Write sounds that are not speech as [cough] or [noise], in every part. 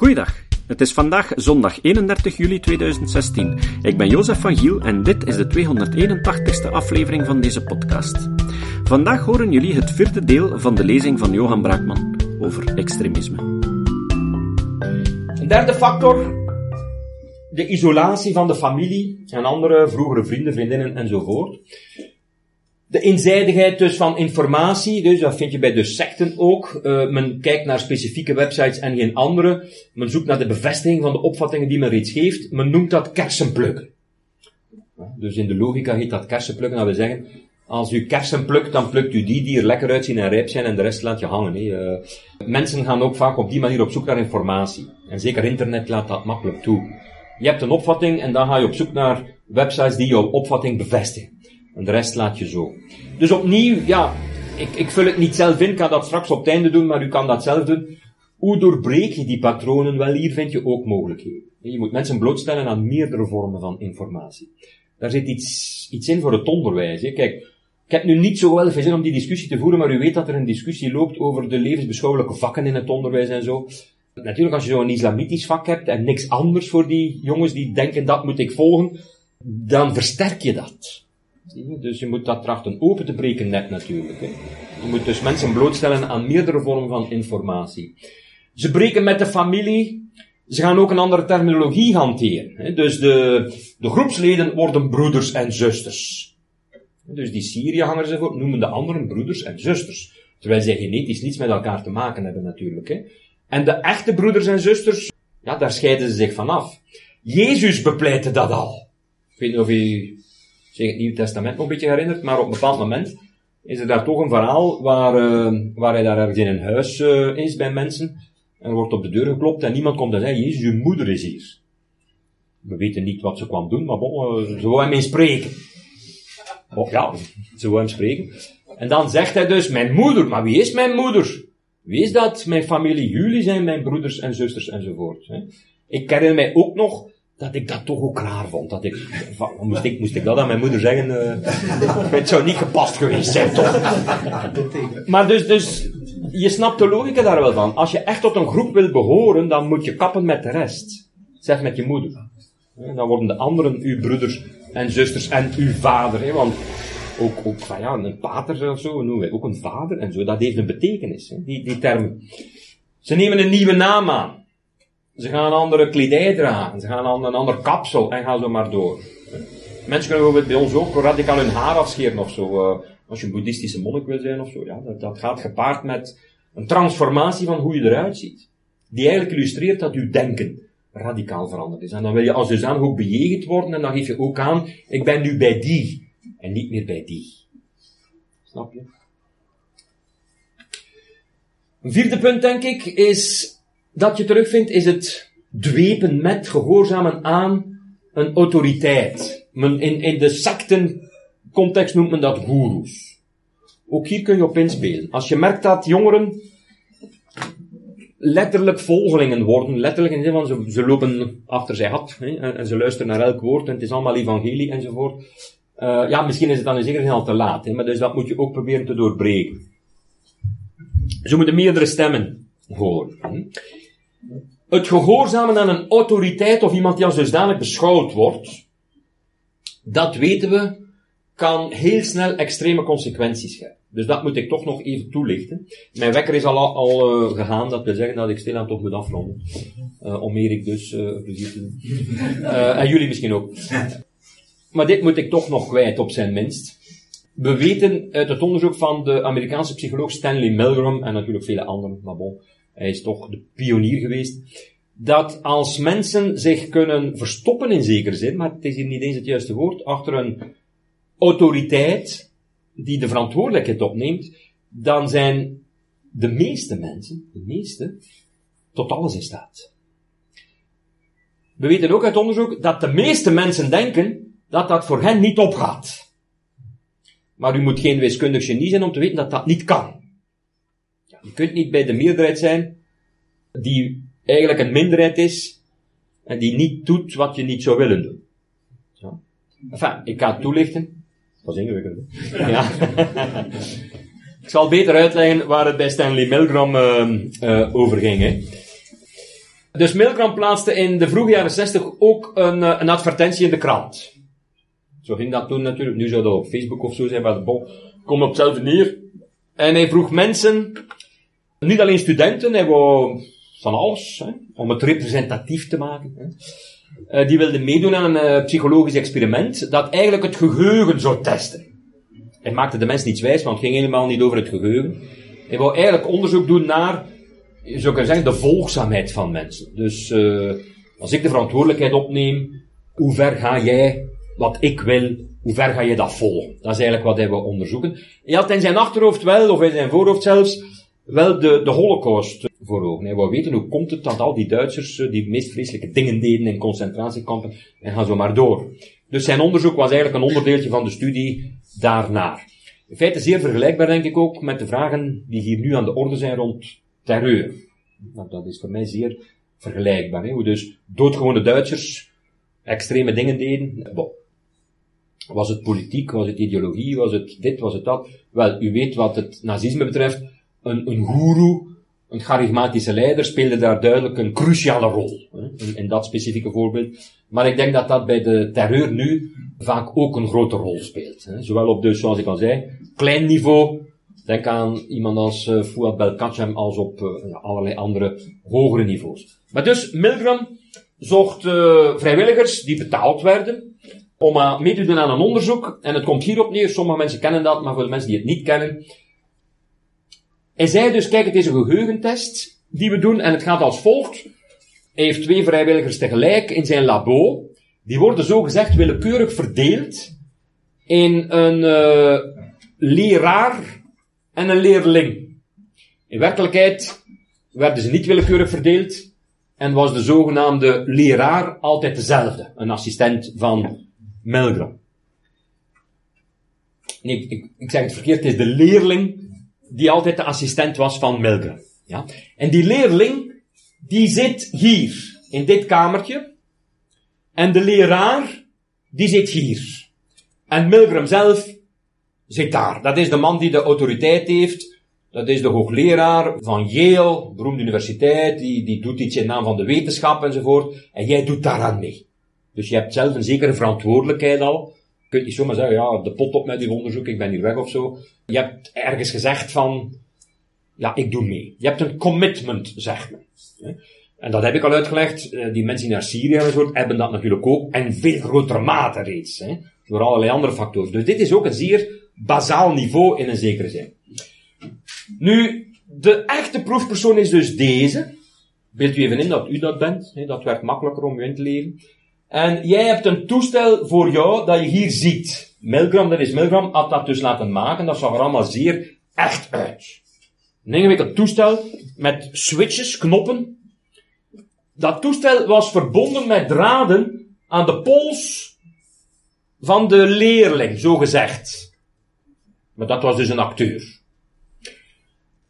Goeiedag. Het is vandaag zondag 31 juli 2016. Ik ben Jozef van Giel en dit is de 281ste aflevering van deze podcast. Vandaag horen jullie het vierde deel van de lezing van Johan Braakman over extremisme. Een derde factor, de isolatie van de familie en andere vroegere vrienden, vriendinnen enzovoort. De eenzijdigheid dus van informatie, dus dat vind je bij de secten ook. Uh, men kijkt naar specifieke websites en geen andere. Men zoekt naar de bevestiging van de opvattingen die men reeds geeft. Men noemt dat kersenplukken. Dus in de logica heet dat kersenplukken, dat we zeggen, als u kersen plukt, dan plukt u die die er lekker uitzien en rijp zijn en de rest laat je hangen. Uh, mensen gaan ook vaak op die manier op zoek naar informatie. En zeker internet laat dat makkelijk toe. Je hebt een opvatting en dan ga je op zoek naar websites die jouw opvatting bevestigen. De rest laat je zo. Dus opnieuw, ja, ik, ik vul het niet zelf in, ik ga dat straks op het einde doen, maar u kan dat zelf doen. Hoe doorbreek je die patronen? Wel, hier vind je ook mogelijkheden. Je moet mensen blootstellen aan meerdere vormen van informatie. Daar zit iets, iets in voor het onderwijs. Hè. Kijk, ik heb nu niet zo wel veel zin om die discussie te voeren, maar u weet dat er een discussie loopt over de levensbeschouwelijke vakken in het onderwijs en zo. Natuurlijk, als je zo'n islamitisch vak hebt en niks anders voor die jongens die denken dat moet ik volgen, dan versterk je dat. Dus je moet dat trachten open te breken net natuurlijk. Hè. Je moet dus mensen blootstellen aan meerdere vormen van informatie. Ze breken met de familie. Ze gaan ook een andere terminologie hanteren. Hè. Dus de, de groepsleden worden broeders en zusters. Dus die Syriëhangers noemen de anderen broeders en zusters. Terwijl zij genetisch niets met elkaar te maken hebben natuurlijk. Hè. En de echte broeders en zusters, ja, daar scheiden ze zich vanaf. Jezus bepleitte dat al. Ik weet niet of u zich het Nieuwe Testament nog een beetje herinnert, maar op een bepaald moment is er daar toch een verhaal waar, uh, waar hij daar ergens in een huis uh, is bij mensen. En wordt op de deur geklopt en niemand komt en zegt, Jezus, je moeder is hier. We weten niet wat ze kwam doen, maar bon, uh, ze wou hem eens spreken. Oh, ja, ze wou hem spreken. En dan zegt hij dus, mijn moeder, maar wie is mijn moeder? Wie is dat? Mijn familie, jullie zijn mijn broeders en zusters enzovoort. Ik herinner mij ook nog dat ik dat toch ook raar vond. Dat ik, moest ik, moest ik dat aan mijn moeder zeggen? Uh, het zou niet gepast geweest zijn, toch? Maar dus, dus, je snapt de logica daar wel van. Als je echt tot een groep wilt behoren, dan moet je kappen met de rest. Zeg met je moeder. Dan worden de anderen uw broeders en zusters en uw vader. Want ook, ook van ja, een pater of zo noemen wij ook een vader en zo. Dat heeft een betekenis, die, die termen. Ze nemen een nieuwe naam aan. Ze gaan andere kledij dragen. Ze gaan aan een ander kapsel en gaan zo maar door. Mensen kunnen bijvoorbeeld bij ons ook radicaal hun haar afscheren of zo. Uh, als je een boeddhistische monnik wil zijn of zo. Ja, dat, gaat gepaard met een transformatie van hoe je eruit ziet. Die eigenlijk illustreert dat uw denken radicaal veranderd is. En dan wil je als dusdanig ook bejegend worden en dan geef je ook aan, ik ben nu bij die en niet meer bij die. Snap je? Een vierde punt, denk ik, is dat je terugvindt, is het dwepen met, gehoorzamen aan een autoriteit. Men, in, de sectencontext noemt men dat goeroes. Ook hier kun je op inspelen. Als je merkt dat jongeren letterlijk volgelingen worden, letterlijk in de zin van ze, lopen achter zijn had hè, en, ze luisteren naar elk woord en het is allemaal evangelie enzovoort. Uh, ja, misschien is het dan in zekere zin al te laat, hè, maar dus dat moet je ook proberen te doorbreken. Ze moeten meerdere stemmen horen. Het gehoorzamen aan een autoriteit of iemand die als dusdanig beschouwd wordt, dat weten we, kan heel snel extreme consequenties hebben. Dus dat moet ik toch nog even toelichten. Mijn wekker is al, al uh, gegaan, dat wil zeggen dat ik stilaan toch moet afronden. Uh, om Erik dus uh, plezier te doen. en jullie misschien ook. Maar dit moet ik toch nog kwijt, op zijn minst. We weten uit het onderzoek van de Amerikaanse psycholoog Stanley Milgram, en natuurlijk vele anderen, maar bon, hij is toch de pionier geweest, dat als mensen zich kunnen verstoppen in zekere zin, maar het is hier niet eens het juiste woord, achter een autoriteit, die de verantwoordelijkheid opneemt, dan zijn de meeste mensen, de meeste, tot alles in staat. We weten ook uit onderzoek dat de meeste mensen denken dat dat voor hen niet opgaat. Maar u moet geen wiskundig genie zijn om te weten dat dat niet kan. Je kunt niet bij de meerderheid zijn die eigenlijk een minderheid is en die niet doet wat je niet zou willen doen. Ja. Enfin, ik ga het toelichten. Dat is ingewikkeld. [laughs] Ja. ik zal beter uitleggen waar het bij Stanley Milgram uh, uh, over ging. Hè. Dus Milgram plaatste in de vroege jaren 60 ook een, een advertentie in de krant. Zo ging dat toen natuurlijk. Nu zou dat op Facebook of zo zijn, maar bon, kom op hetzelfde neer. En hij vroeg mensen, niet alleen studenten, wou van alles, om het representatief te maken. Hè. Uh, die wilden meedoen aan een uh, psychologisch experiment dat eigenlijk het geheugen zou testen. Hij maakte de mensen niets wijs, want het ging helemaal niet over het geheugen. Hij wou eigenlijk onderzoek doen naar, je zou kunnen zeggen, de volgzaamheid van mensen. Dus uh, als ik de verantwoordelijkheid opneem, hoe ver ga jij wat ik wil, hoe ver ga je dat volgen? Dat is eigenlijk wat hij wil onderzoeken. Hij had in zijn achterhoofd wel, of in zijn voorhoofd zelfs, wel de, de holocaust voor ogen. Wou weten hoe komt het dat al die Duitsers die meest vreselijke dingen deden in concentratiekampen en gaan zo maar door. Dus zijn onderzoek was eigenlijk een onderdeeltje van de studie daarnaar. In feite zeer vergelijkbaar denk ik ook met de vragen die hier nu aan de orde zijn rond terreur. Nou, dat is voor mij zeer vergelijkbaar. Hè? Hoe dus doodgewone Duitsers extreme dingen deden. Was het politiek, was het ideologie, was het dit, was het dat? Wel, u weet wat het nazisme betreft, een, een goeroe, een charismatische leider speelde daar duidelijk een cruciale rol. Hè, in, in, dat specifieke voorbeeld. Maar ik denk dat dat bij de terreur nu vaak ook een grote rol speelt. Hè. Zowel op dus, zoals ik al zei, klein niveau, denk aan iemand als uh, Fouad Belkacem, als op uh, allerlei andere hogere niveaus. Maar dus, Milgram zocht uh, vrijwilligers die betaald werden, om mee te doen aan een onderzoek. En het komt hierop neer, sommige mensen kennen dat, maar voor de mensen die het niet kennen. Hij zei dus, kijk, het is een geheugentest die we doen en het gaat als volgt. Hij heeft twee vrijwilligers tegelijk in zijn labo. Die worden zo gezegd willekeurig verdeeld in een uh, leraar en een leerling. In werkelijkheid werden ze niet willekeurig verdeeld en was de zogenaamde leraar altijd dezelfde, een assistent van Milgram. Nee, ik, ik, zeg het verkeerd, het is de leerling die altijd de assistent was van Milgram. Ja? En die leerling, die zit hier, in dit kamertje. En de leraar, die zit hier. En Milgram zelf zit daar. Dat is de man die de autoriteit heeft. Dat is de hoogleraar van Yale, beroemde universiteit. Die, die doet iets in naam van de wetenschap enzovoort. En jij doet daaraan mee. Dus je hebt zelf een zekere verantwoordelijkheid al. Je kunt niet zomaar zeggen, ja, de pot op met uw onderzoek, ik ben hier weg of zo. Je hebt ergens gezegd van, ja, ik doe mee. Je hebt een commitment, zegt men. En dat heb ik al uitgelegd. Eh, die mensen die naar Syrië enzovoort hebben dat natuurlijk ook. En veel grotere mate reeds. Hè, door allerlei andere factoren. Dus dit is ook een zeer bazaal niveau in een zekere zin. Nu, de echte proefpersoon is dus deze. Beeld u even in dat u dat bent. Hè, dat werd makkelijker om u in te leven. En jij hebt een toestel voor jou dat je hier ziet. Milgram, dat is Milgram, had dat dus laten maken. Dat zag er allemaal zeer echt uit. Een ingewikkeld toestel met switches, knoppen. Dat toestel was verbonden met draden aan de pols van de leerling, zo gezegd. Maar dat was dus een acteur.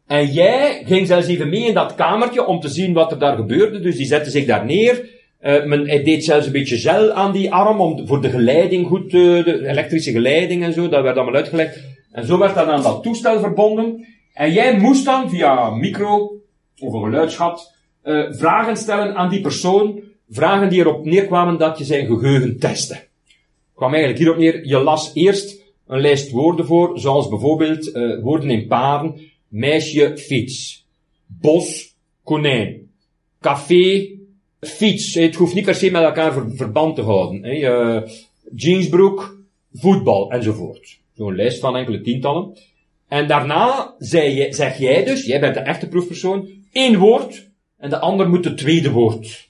En jij ging zelfs even mee in dat kamertje om te zien wat er daar gebeurde. Dus die zette zich daar neer. Uh, men, hij deed zelfs een beetje gel aan die arm om voor de geleiding goed, uh, de elektrische geleiding en zo, dat werd allemaal uitgelegd. En zo werd dat aan dat toestel verbonden. En jij moest dan via micro of een geluidsgat uh, vragen stellen aan die persoon, vragen die erop neerkwamen dat je zijn geheugen testte. kwam eigenlijk hierop neer, je las eerst een lijst woorden voor, zoals bijvoorbeeld woorden in paren, meisje, fiets, bos, konijn, café, fiets. Het hoeft niet per se met elkaar ver, verband te houden. Hè. Jeansbroek, voetbal enzovoort. Zo'n lijst van enkele tientallen. En daarna zei, zeg jij dus, jij bent de echte proefpersoon, één woord en de ander moet het tweede woord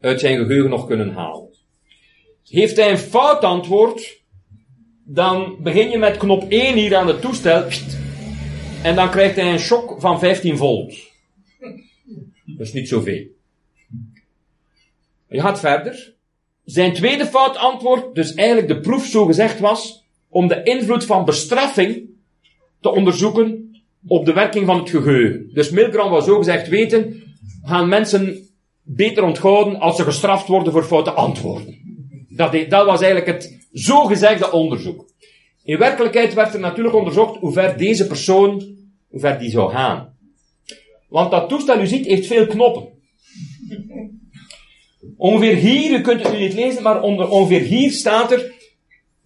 uit zijn geheugen nog kunnen halen. Heeft hij een fout antwoord, dan begin je met knop 1 hier aan het toestel en dan krijgt hij een shock van 15 volt. Dat is niet zoveel. Je gaat verder. Zijn tweede fout antwoord, dus eigenlijk de proef zo gezegd was, om de invloed van bestraffing te onderzoeken op de werking van het geheugen. Dus Milgram was zo gezegd weten, gaan mensen beter onthouden als ze gestraft worden voor foute antwoorden. Dat, dat was eigenlijk het zogezegde onderzoek. In werkelijkheid werd er natuurlijk onderzocht hoe ver deze persoon, hoe ver die zou gaan. Want dat toestel, u ziet, heeft veel knoppen. Ongeveer hier, u kunt het nu niet lezen, maar onder, ongeveer hier staat er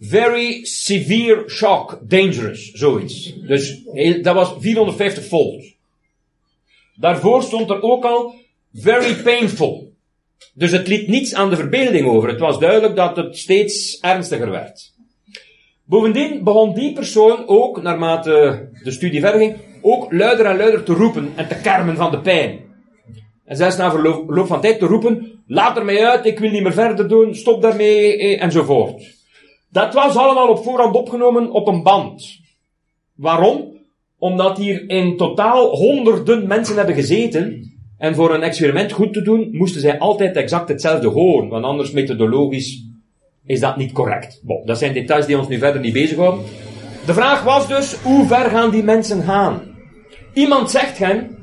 very severe shock, dangerous, zoiets. Dus dat was 450 volt. Daarvoor stond er ook al very painful. Dus het liet niets aan de verbeelding over. Het was duidelijk dat het steeds ernstiger werd. Bovendien begon die persoon ook, naarmate de studie verder ging, ook luider en luider te roepen en te kermen van de pijn. En zelfs na verloop van tijd te roepen, laat er mij uit, ik wil niet meer verder doen, stop daarmee, eh, enzovoort. Dat was allemaal op voorhand opgenomen op een band. Waarom? Omdat hier in totaal honderden mensen hebben gezeten. En voor een experiment goed te doen, moesten zij altijd exact hetzelfde horen. Want anders methodologisch is dat niet correct. Bon, dat zijn details die ons nu verder niet bezighouden. De vraag was dus, hoe ver gaan die mensen gaan? Iemand zegt hen,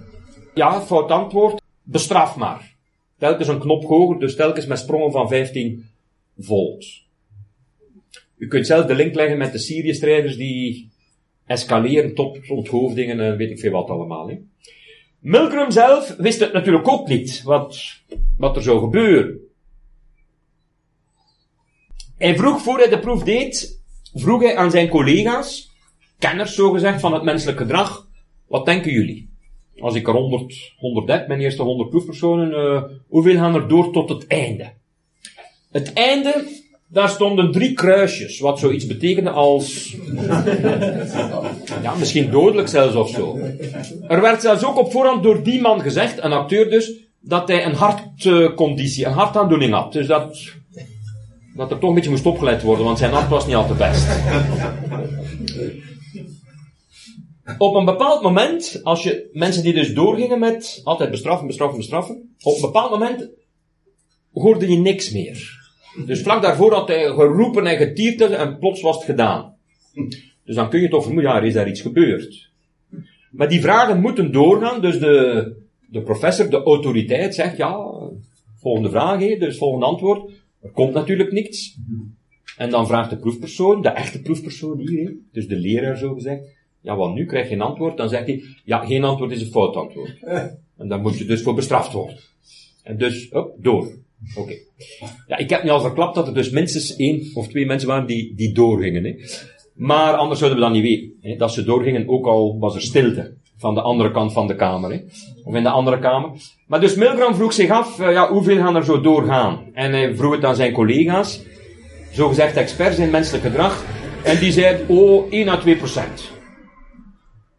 ja, fout antwoord, bestraf maar. Telkens een knop hoger, dus telkens met sprongen van 15 volt. U kunt zelf de link leggen met de Syrië-strijders die escaleren tot onthoofdingen en weet ik veel wat allemaal. Hè. Milgram zelf wist het natuurlijk ook niet, wat, wat er zou gebeuren. Hij vroeg, voor hij de proef deed, vroeg hij aan zijn collega's, kenners zogezegd van het menselijk gedrag, wat denken jullie? Als ik er 100, 130, mijn eerste 100 proefpersonen, uh, hoeveel gaan er door tot het einde? Het einde, daar stonden drie kruisjes, wat zoiets betekende als, [laughs] ja, misschien dodelijk zelfs of zo. Er werd zelfs ook op voorhand door die man gezegd, een acteur dus, dat hij een hartconditie, een hartaandoening had. Dus dat, dat er toch een beetje moest opgeleid worden, want zijn hart was niet al te best. Op een bepaald moment, als je mensen die dus doorgingen met altijd bestraffen, bestraffen, bestraffen, op een bepaald moment hoorde je niks meer. Dus vlak daarvoor had hij geroepen en getierd en plots was het gedaan. Dus dan kun je toch vermoeden, ja, er is daar iets gebeurd. Maar die vragen moeten doorgaan, dus de, de professor, de autoriteit zegt, ja, volgende vraag, dus volgende antwoord. Er komt natuurlijk niets. En dan vraagt de proefpersoon, de echte proefpersoon hier, dus de leraar zo gezegd, ja, want nu krijg je een antwoord, dan zegt hij, ja, geen antwoord is een fout antwoord. [laughs] En dan moet je dus voor bestraft worden. En dus, op, door. Oké. Ja, ik heb nu al verklapt dat er dus minstens één of twee mensen waren die, die doorgingen. Hè. Maar anders zouden we dat niet weten. Hè. Dat ze doorgingen, ook al was er stilte van de andere kant van de kamer. Hè. Of in de andere kamer. Maar dus Milgram vroeg zich af, uh, ja, hoeveel gaan er zo doorgaan? En hij vroeg het aan zijn collega's, zogezegd experts in menselijk gedrag. En die zeiden, oh, 1 à 2 procent.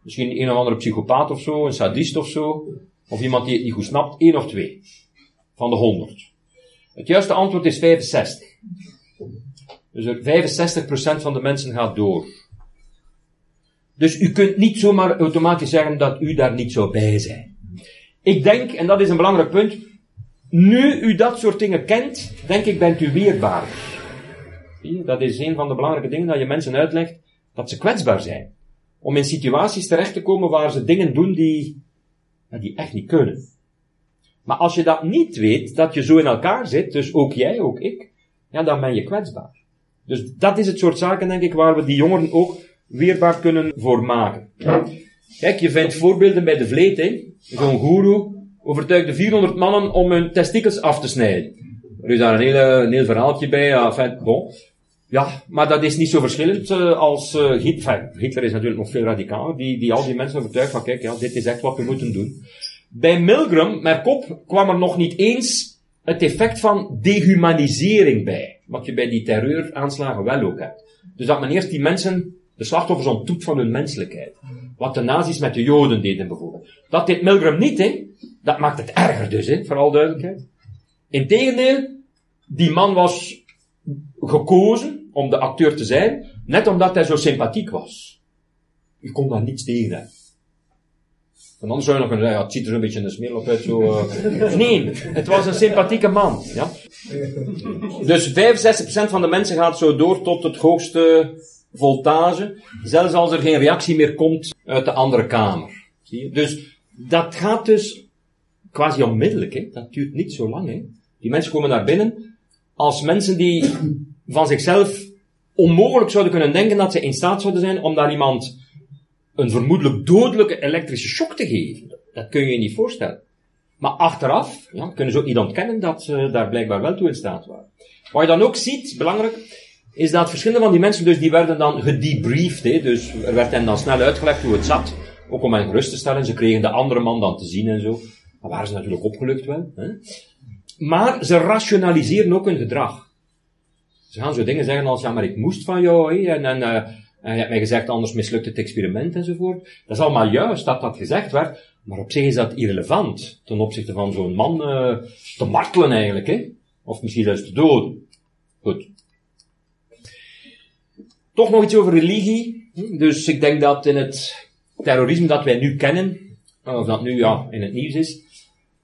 Misschien een of andere psychopaat of zo, een sadist of zo. Of iemand die het niet goed snapt, één of twee. Van de honderd. Het juiste antwoord is 65. Dus er 65% van de mensen gaat door. Dus u kunt niet zomaar automatisch zeggen dat u daar niet zou bij zijn. Ik denk, en dat is een belangrijk punt, nu u dat soort dingen kent, denk ik bent u weerbaar. Dat is een van de belangrijke dingen dat je mensen uitlegt dat ze kwetsbaar zijn om in situaties terecht te komen waar ze dingen doen die, die echt niet kunnen. Maar als je dat niet weet, dat je zo in elkaar zit, dus ook jij, ook ik, ja, dan ben je kwetsbaar. Dus dat is het soort zaken, denk ik, waar we die jongeren ook weerbaar kunnen voor maken. Kijk, je vindt voorbeelden bij de vleet. Zo'n guru overtuigde 400 mannen om hun testikels af te snijden. Er is daar een, hele, heel verhaaltje bij, ja, enfin, bon. Ja, maar dat is niet zo verschillend uh, als uh, Hitler. Hitler is natuurlijk nog veel radicaler, die, die al die mensen overtuigt van kijk, ja, dit is echt wat we moeten doen. Bij Milgram, met kop, kwam er nog niet eens het effect van dehumanisering bij. Wat je bij die terreuraanslagen wel ook hebt. Dus dat men eerst die mensen, de slachtoffers ontdoet van hun menselijkheid. Wat de nazi's met de joden deden bijvoorbeeld. Dat deed Milgram niet, hè. Dat maakt het erger dus, hè, voor alle duidelijkheid. Integendeel, die man was gekozen om de acteur te zijn, net omdat hij zo sympathiek was. Je kon daar niets tegen hebben. En anders zou je nog een, ja, het ziet er een beetje een op uit, zo, uh... Nee, het was een sympathieke man, ja. Dus 65% van de mensen gaat zo door tot het hoogste voltage, zelfs als er geen reactie meer komt uit de andere kamer. Zie je? Dus, dat gaat dus quasi onmiddellijk, hè. Dat duurt niet zo lang, hè. Die mensen komen naar binnen, als mensen die van zichzelf onmogelijk zouden kunnen denken dat ze in staat zouden zijn om daar iemand een vermoedelijk dodelijke elektrische shock te geven. Dat kun je je niet voorstellen. Maar achteraf ja, kunnen ze ook niet ontkennen dat ze daar blijkbaar wel toe in staat waren. Wat je dan ook ziet, belangrijk, is dat verschillende van die mensen, dus die werden dan gedebriefd. Hè, dus er werd hen dan snel uitgelegd hoe het zat. Ook om hen gerust te stellen. Ze kregen de andere man dan te zien en zo. Dan waren ze natuurlijk opgelucht wel. Hè. Maar ze rationaliseren ook hun gedrag. Ze gaan zo dingen zeggen als, ja, maar ik moest van jou, en, en, uh, je hebt mij gezegd, anders mislukt het experiment enzovoort. Dat is allemaal juist dat dat gezegd werd, maar op zich is dat irrelevant ten opzichte van zo'n man uh, te martelen eigenlijk, hè. Of misschien zelfs te doden. Goed. Toch nog iets over religie. Dus ik denk dat in het terrorisme dat wij nu kennen, of dat nu ja, in het nieuws is,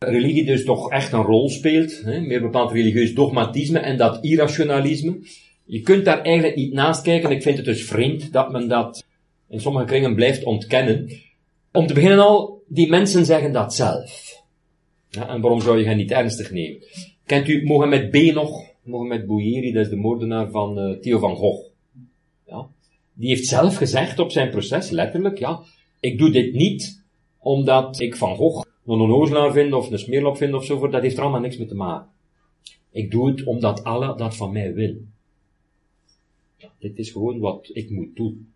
religie dus toch echt een rol speelt. Hè, meer bepaald religieus dogmatisme en dat irrationalisme. Je kunt daar eigenlijk niet naast kijken. Ik vind het dus vreemd dat men dat in sommige kringen blijft ontkennen. Om te beginnen al, die mensen zeggen dat zelf. En waarom zou je hen niet ernstig nemen? Kent u Mohamed B. nog? Mohamed Bouyeri, dat is de moordenaar van uh, Theo van Gogh. Ja. Die heeft zelf gezegd op zijn proces, letterlijk, ja, ik doe dit niet omdat ik Van Gogh een onnozelaar vind of een smeerlap vind of zo, dat heeft er allemaal niks mee te maken. Ik doe het omdat Allah dat van mij wil. Dit is gewoon wat ik moet doen.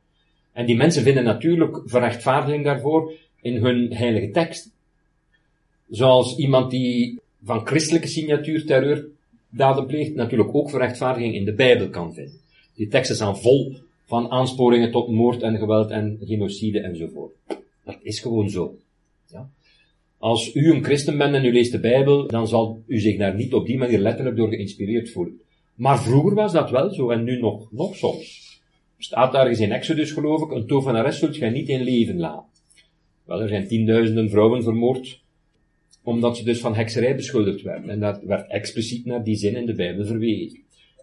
En die mensen vinden natuurlijk verrechtvaardiging daarvoor in hun heilige tekst. Zoals iemand die van christelijke signatuur terreurdaden pleegt, natuurlijk ook verrechtvaardiging in de Bijbel kan vinden. Die teksten zijn vol van aansporingen tot moord en geweld en genocide enzovoort. Dat is gewoon zo. Ja? Als u een christen bent en u leest de Bijbel, dan zal u zich daar niet op die manier letterlijk door geïnspireerd voelen. Maar vroeger was dat wel zo en nu nog, nog soms. Staat daar eens in Exodus geloof ik, een tovenares zult gij niet in leven laten. Wel, er zijn tienduizenden vrouwen vermoord, omdat ze dus van hekserij beschuldigd werden. En dat werd expliciet naar die zin in de Bijbel verwezen.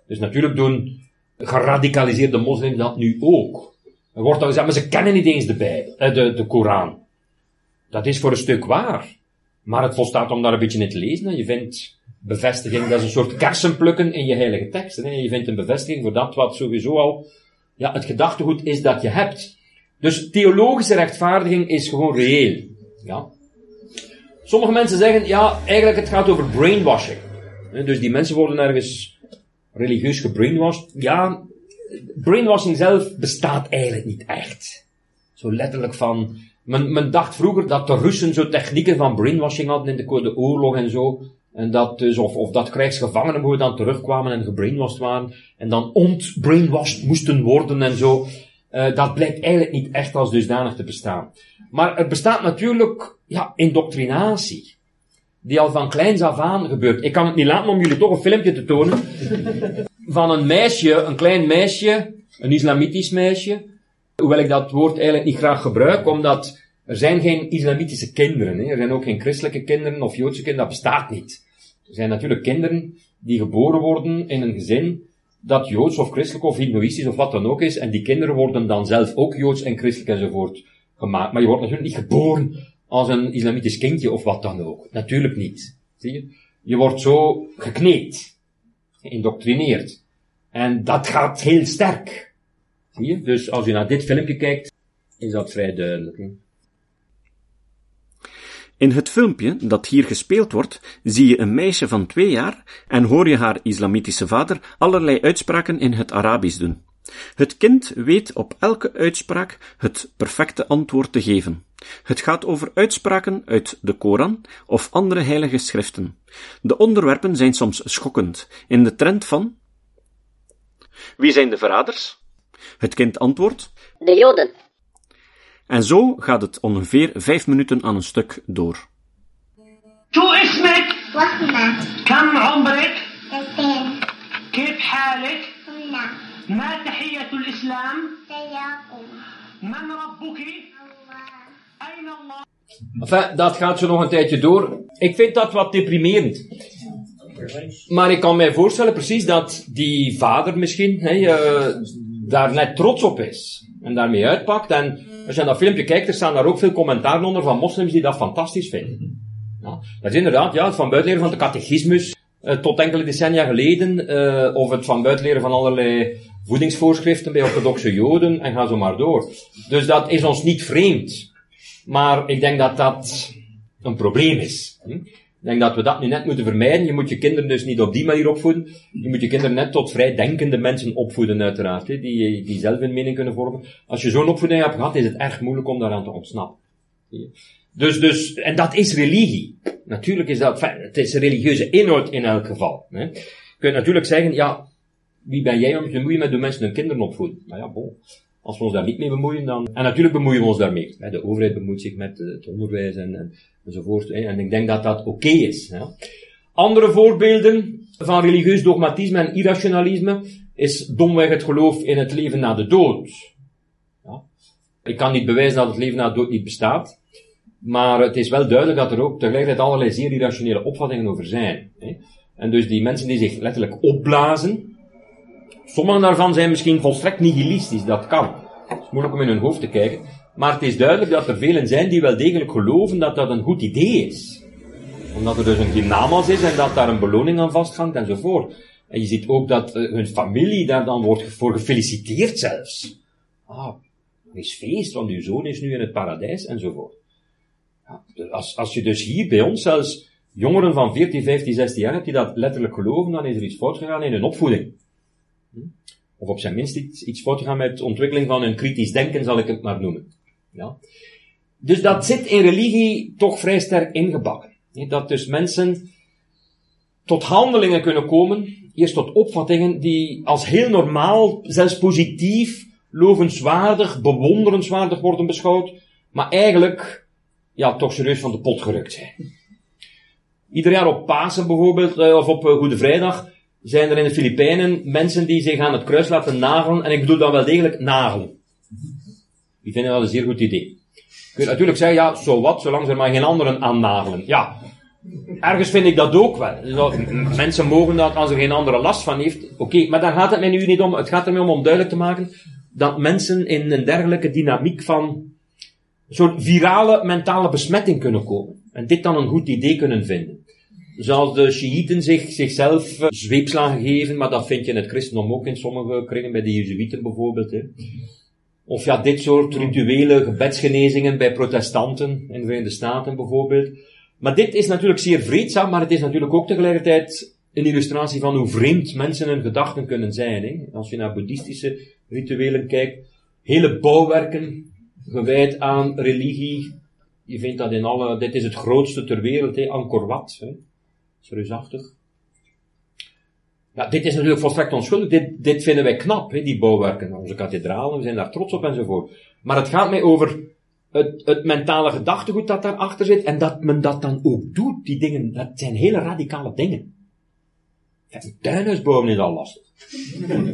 Dus natuurlijk doen geradicaliseerde moslims dat nu ook. Er wordt dan gezegd, maar ze kennen niet eens de Bijbel, eh, de, de Koran. Dat is voor een stuk waar. Maar het volstaat om daar een beetje in te lezen. En je vindt bevestiging, dat is een soort kersenplukken in je heilige teksten. En je vindt een bevestiging voor dat wat sowieso al ja, het gedachtegoed is dat je hebt. Dus theologische rechtvaardiging is gewoon reëel. Ja. Sommige mensen zeggen, ja, eigenlijk het gaat over brainwashing. Dus die mensen worden ergens religieus gebrainwashed. Ja, brainwashing zelf bestaat eigenlijk niet echt. Zo letterlijk van, men, men dacht vroeger dat de Russen zo technieken van brainwashing hadden in de Koude Oorlog en zo. En dat dus, of, of dat krijgsgevangenen dan terugkwamen en gebrainwashed waren. En dan ontbrainwashed moesten worden en zo. Uh, dat blijkt eigenlijk niet echt als dusdanig te bestaan. Maar er bestaat natuurlijk, ja, indoctrinatie. Die al van kleins af aan gebeurt. Ik kan het niet laten om jullie toch een filmpje te tonen. Van een meisje, een klein meisje, een islamitisch meisje. Hoewel ik dat woord eigenlijk niet graag gebruik, omdat er zijn geen islamitische kinderen. Hè. Er zijn ook geen christelijke kinderen of joodse kinderen, dat bestaat niet. Er zijn natuurlijk kinderen die geboren worden in een gezin dat joods of christelijk of hindoeïstisch of wat dan ook is, en die kinderen worden dan zelf ook joods en christelijk enzovoort gemaakt. Maar je wordt natuurlijk niet geboren als een islamitisch kindje of wat dan ook. Natuurlijk niet. Zie je? Je wordt zo gekneed, geïndoctrineerd. En dat gaat heel sterk. Zie? Dus als je naar dit filmpje kijkt, is dat vrij duidelijk. In het filmpje dat hier gespeeld wordt, zie je een meisje van twee jaar en hoor je haar islamitische vader allerlei uitspraken in het Arabisch doen. Het kind weet op elke uitspraak het perfecte antwoord te geven. Het gaat over uitspraken uit de Koran of andere heilige schriften. De onderwerpen zijn soms schokkend, in de trend van Wie zijn de verraders? Het kind antwoordt De Joden. En zo gaat het ongeveer vijf minuten aan een stuk door. شو اسمك؟ وحدة كم عمرك؟ اثنين كيف حالك؟ هنا ما تحية الإسلام؟ سياقون من ربك؟ الله أين الله؟ Enfin, dat gaat zo nog een tijdje door. Ik vind dat wat deprimerend. Maar ik kan mij voorstellen precies dat die vader misschien hè, eh, daar net trots op is. En daarmee uitpakt. En als je naar dat filmpje kijkt, er staan daar ook veel commentaren onder van moslims die dat fantastisch vinden. Ja, dat is inderdaad ja, het van buitenleren van de catechismus eh, tot enkele decennia geleden. eh, of het van buitenleren van allerlei voedingsvoorschriften bij orthodoxe joden. En ga zo maar door. Dus dat is ons niet vreemd. Maar ik denk dat dat een probleem is. Hm? Ik denk dat we dat nu net moeten vermijden. Je moet je kinderen dus niet op die manier opvoeden. Je moet je kinderen net tot vrij denkende mensen opvoeden, uiteraard. Hè, die, die zelf een mening kunnen vormen. Als je zo'n opvoeding hebt gehad, is het erg moeilijk om daaraan te ontsnappen. Dus, dus, en dat is religie. Natuurlijk is dat, het is religieuze inhoud in elk geval. Hè. Je kunt natuurlijk zeggen, ja, wie ben jij om te bemoeien met hoe mensen hun kinderen opvoeden? Nou ja, bon. Als we ons daar niet mee bemoeien, dan... En natuurlijk bemoeien we ons daarmee. De overheid bemoeit zich met eh, het onderwijs en, en, enzovoort. En ik denk dat dat oké is. Andere voorbeelden van religieus dogmatisme en irrationalisme is domweg het geloof in het leven na de dood. Ik kan niet bewijzen dat het leven na de dood niet bestaat. Maar het is wel duidelijk dat er ook tegelijkertijd allerlei zeer irrationele opvattingen over zijn. En dus die mensen die zich letterlijk opblazen, Sommige daarvan zijn misschien volstrekt nihilistisch, dat kan. Het is moeilijk om in hun hoofd te kijken. Maar het is duidelijk dat er velen zijn die wel degelijk geloven dat dat een goed idee is. Omdat er dus een hiernamaals is en dat daar een beloning aan vasthangt enzovoort. En je ziet ook dat eh, hun familie daar dan wordt voor gefeliciteerd zelfs. Ah, is feest, want uw zoon is nu in het paradijs enzovoort. Ja, dus als, als je dus hier bij ons zelfs jongeren van 14, 15, 16 jaar hebt die dat letterlijk geloven, dan is er iets fout gegaan in hun opvoeding. Of op zijn minst iets, iets fout gegaan met de ontwikkeling van hun kritisch denken, zal ik het maar noemen. Ja. Dus dat zit in religie toch vrij sterk ingebakken. Dat dus mensen tot handelingen kunnen komen, eerst tot opvattingen die als heel normaal, zelfs positief, lovenswaardig, bewonderenswaardig worden beschouwd, maar eigenlijk, ja, toch serieus van de pot gerukt zijn. Ieder jaar op Pasen bijvoorbeeld, eh, of op eh, Goede Vrijdag, zijn er in de Filipijnen mensen die zich aan het kruis laten nagelen, en ik bedoel dan wel degelijk nagelen. Die vinden dat een zeer goed idee. Je kunt natuurlijk zeggen, ja, zo wat, zolang ze maar geen anderen aan nagelen. Ja, ergens vind ik dat ook wel. Mensen mogen dat als er geen andere last van heeft. Oké, maar daar gaat het mij nu niet om. Het gaat er mij om om duidelijk te maken dat mensen in een dergelijke dynamiek van een soort virale mentale besmetting kunnen komen. En dit dan een goed idee kunnen vinden. Zoals de Shiiten zich, zichzelf eh, zweepslagen geven, maar dat vind je in het christendom ook in sommige kringen, bij de Jezuïeten bijvoorbeeld. Hè. Of ja, dit soort rituele gebedsgenezingen bij protestanten in de Verenigde Staten bijvoorbeeld. Maar dit is natuurlijk zeer vreedzaam, maar het is natuurlijk ook tegelijkertijd een illustratie van hoe vreemd mensen hun gedachten kunnen zijn. Hè. Als je naar boeddhistische rituelen kijkt, hele bouwwerken gewijd aan religie. Je vindt dat in alle, dit is het grootste ter wereld, hè, Angkor Wat. Hè. Is reusachtig. Ja, dit is natuurlijk volstrekt onschuldig. Dit, dit vinden wij knap, hè, die bouwwerken. Onze kathedralen, we zijn daar trots op enzovoort. Maar het gaat mij over het, het mentale gedachtegoed dat daarachter zit en dat men dat dan ook doet. Die dingen, dat zijn hele radicale dingen. Een tuinhuis is al lastig.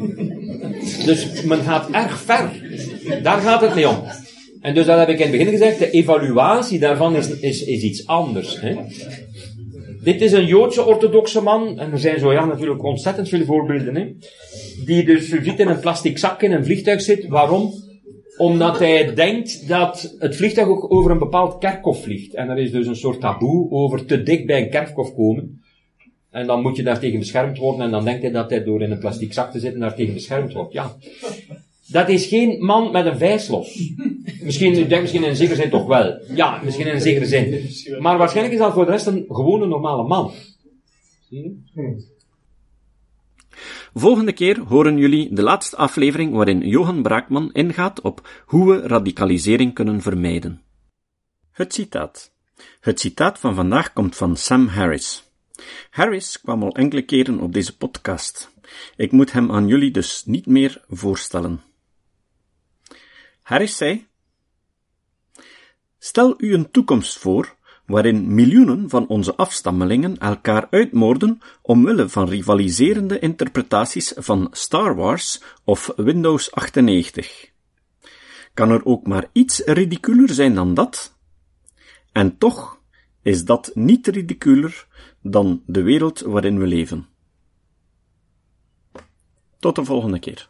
[laughs] dus men gaat erg ver. Daar gaat het niet om. En dus dat heb ik in het begin gezegd, de evaluatie daarvan is, is, is iets anders. Hè. Dit is een Joodse orthodoxe man, en er zijn zo ja natuurlijk ontzettend veel voorbeelden, hè, die dus ziet in een plastic zak in een vliegtuig zit. Waarom? Omdat hij denkt dat het vliegtuig ook over een bepaald kerkhof vliegt. En er is dus een soort taboe over te dicht bij een kerkhof komen. En dan moet je daartegen beschermd worden, en dan denkt hij dat hij door in een plastic zak te zitten daartegen beschermd wordt. Ja. Dat is geen man met een vijslos. Misschien, ik denk misschien in een zekere zin toch wel. Ja, misschien in een zekere zin. Maar waarschijnlijk is dat voor de rest een gewone normale man. Volgende keer horen jullie de laatste aflevering waarin Johan Braakman ingaat op hoe we radicalisering kunnen vermijden. Het citaat. Het citaat van vandaag komt van Sam Harris. Harris kwam al enkele keren op deze podcast. Ik moet hem aan jullie dus niet meer voorstellen. Harris zei: Stel u een toekomst voor waarin miljoenen van onze afstammelingen elkaar uitmoorden omwille van rivaliserende interpretaties van Star Wars of Windows 98. Kan er ook maar iets ridiculer zijn dan dat? En toch is dat niet ridiculer dan de wereld waarin we leven. Tot de volgende keer.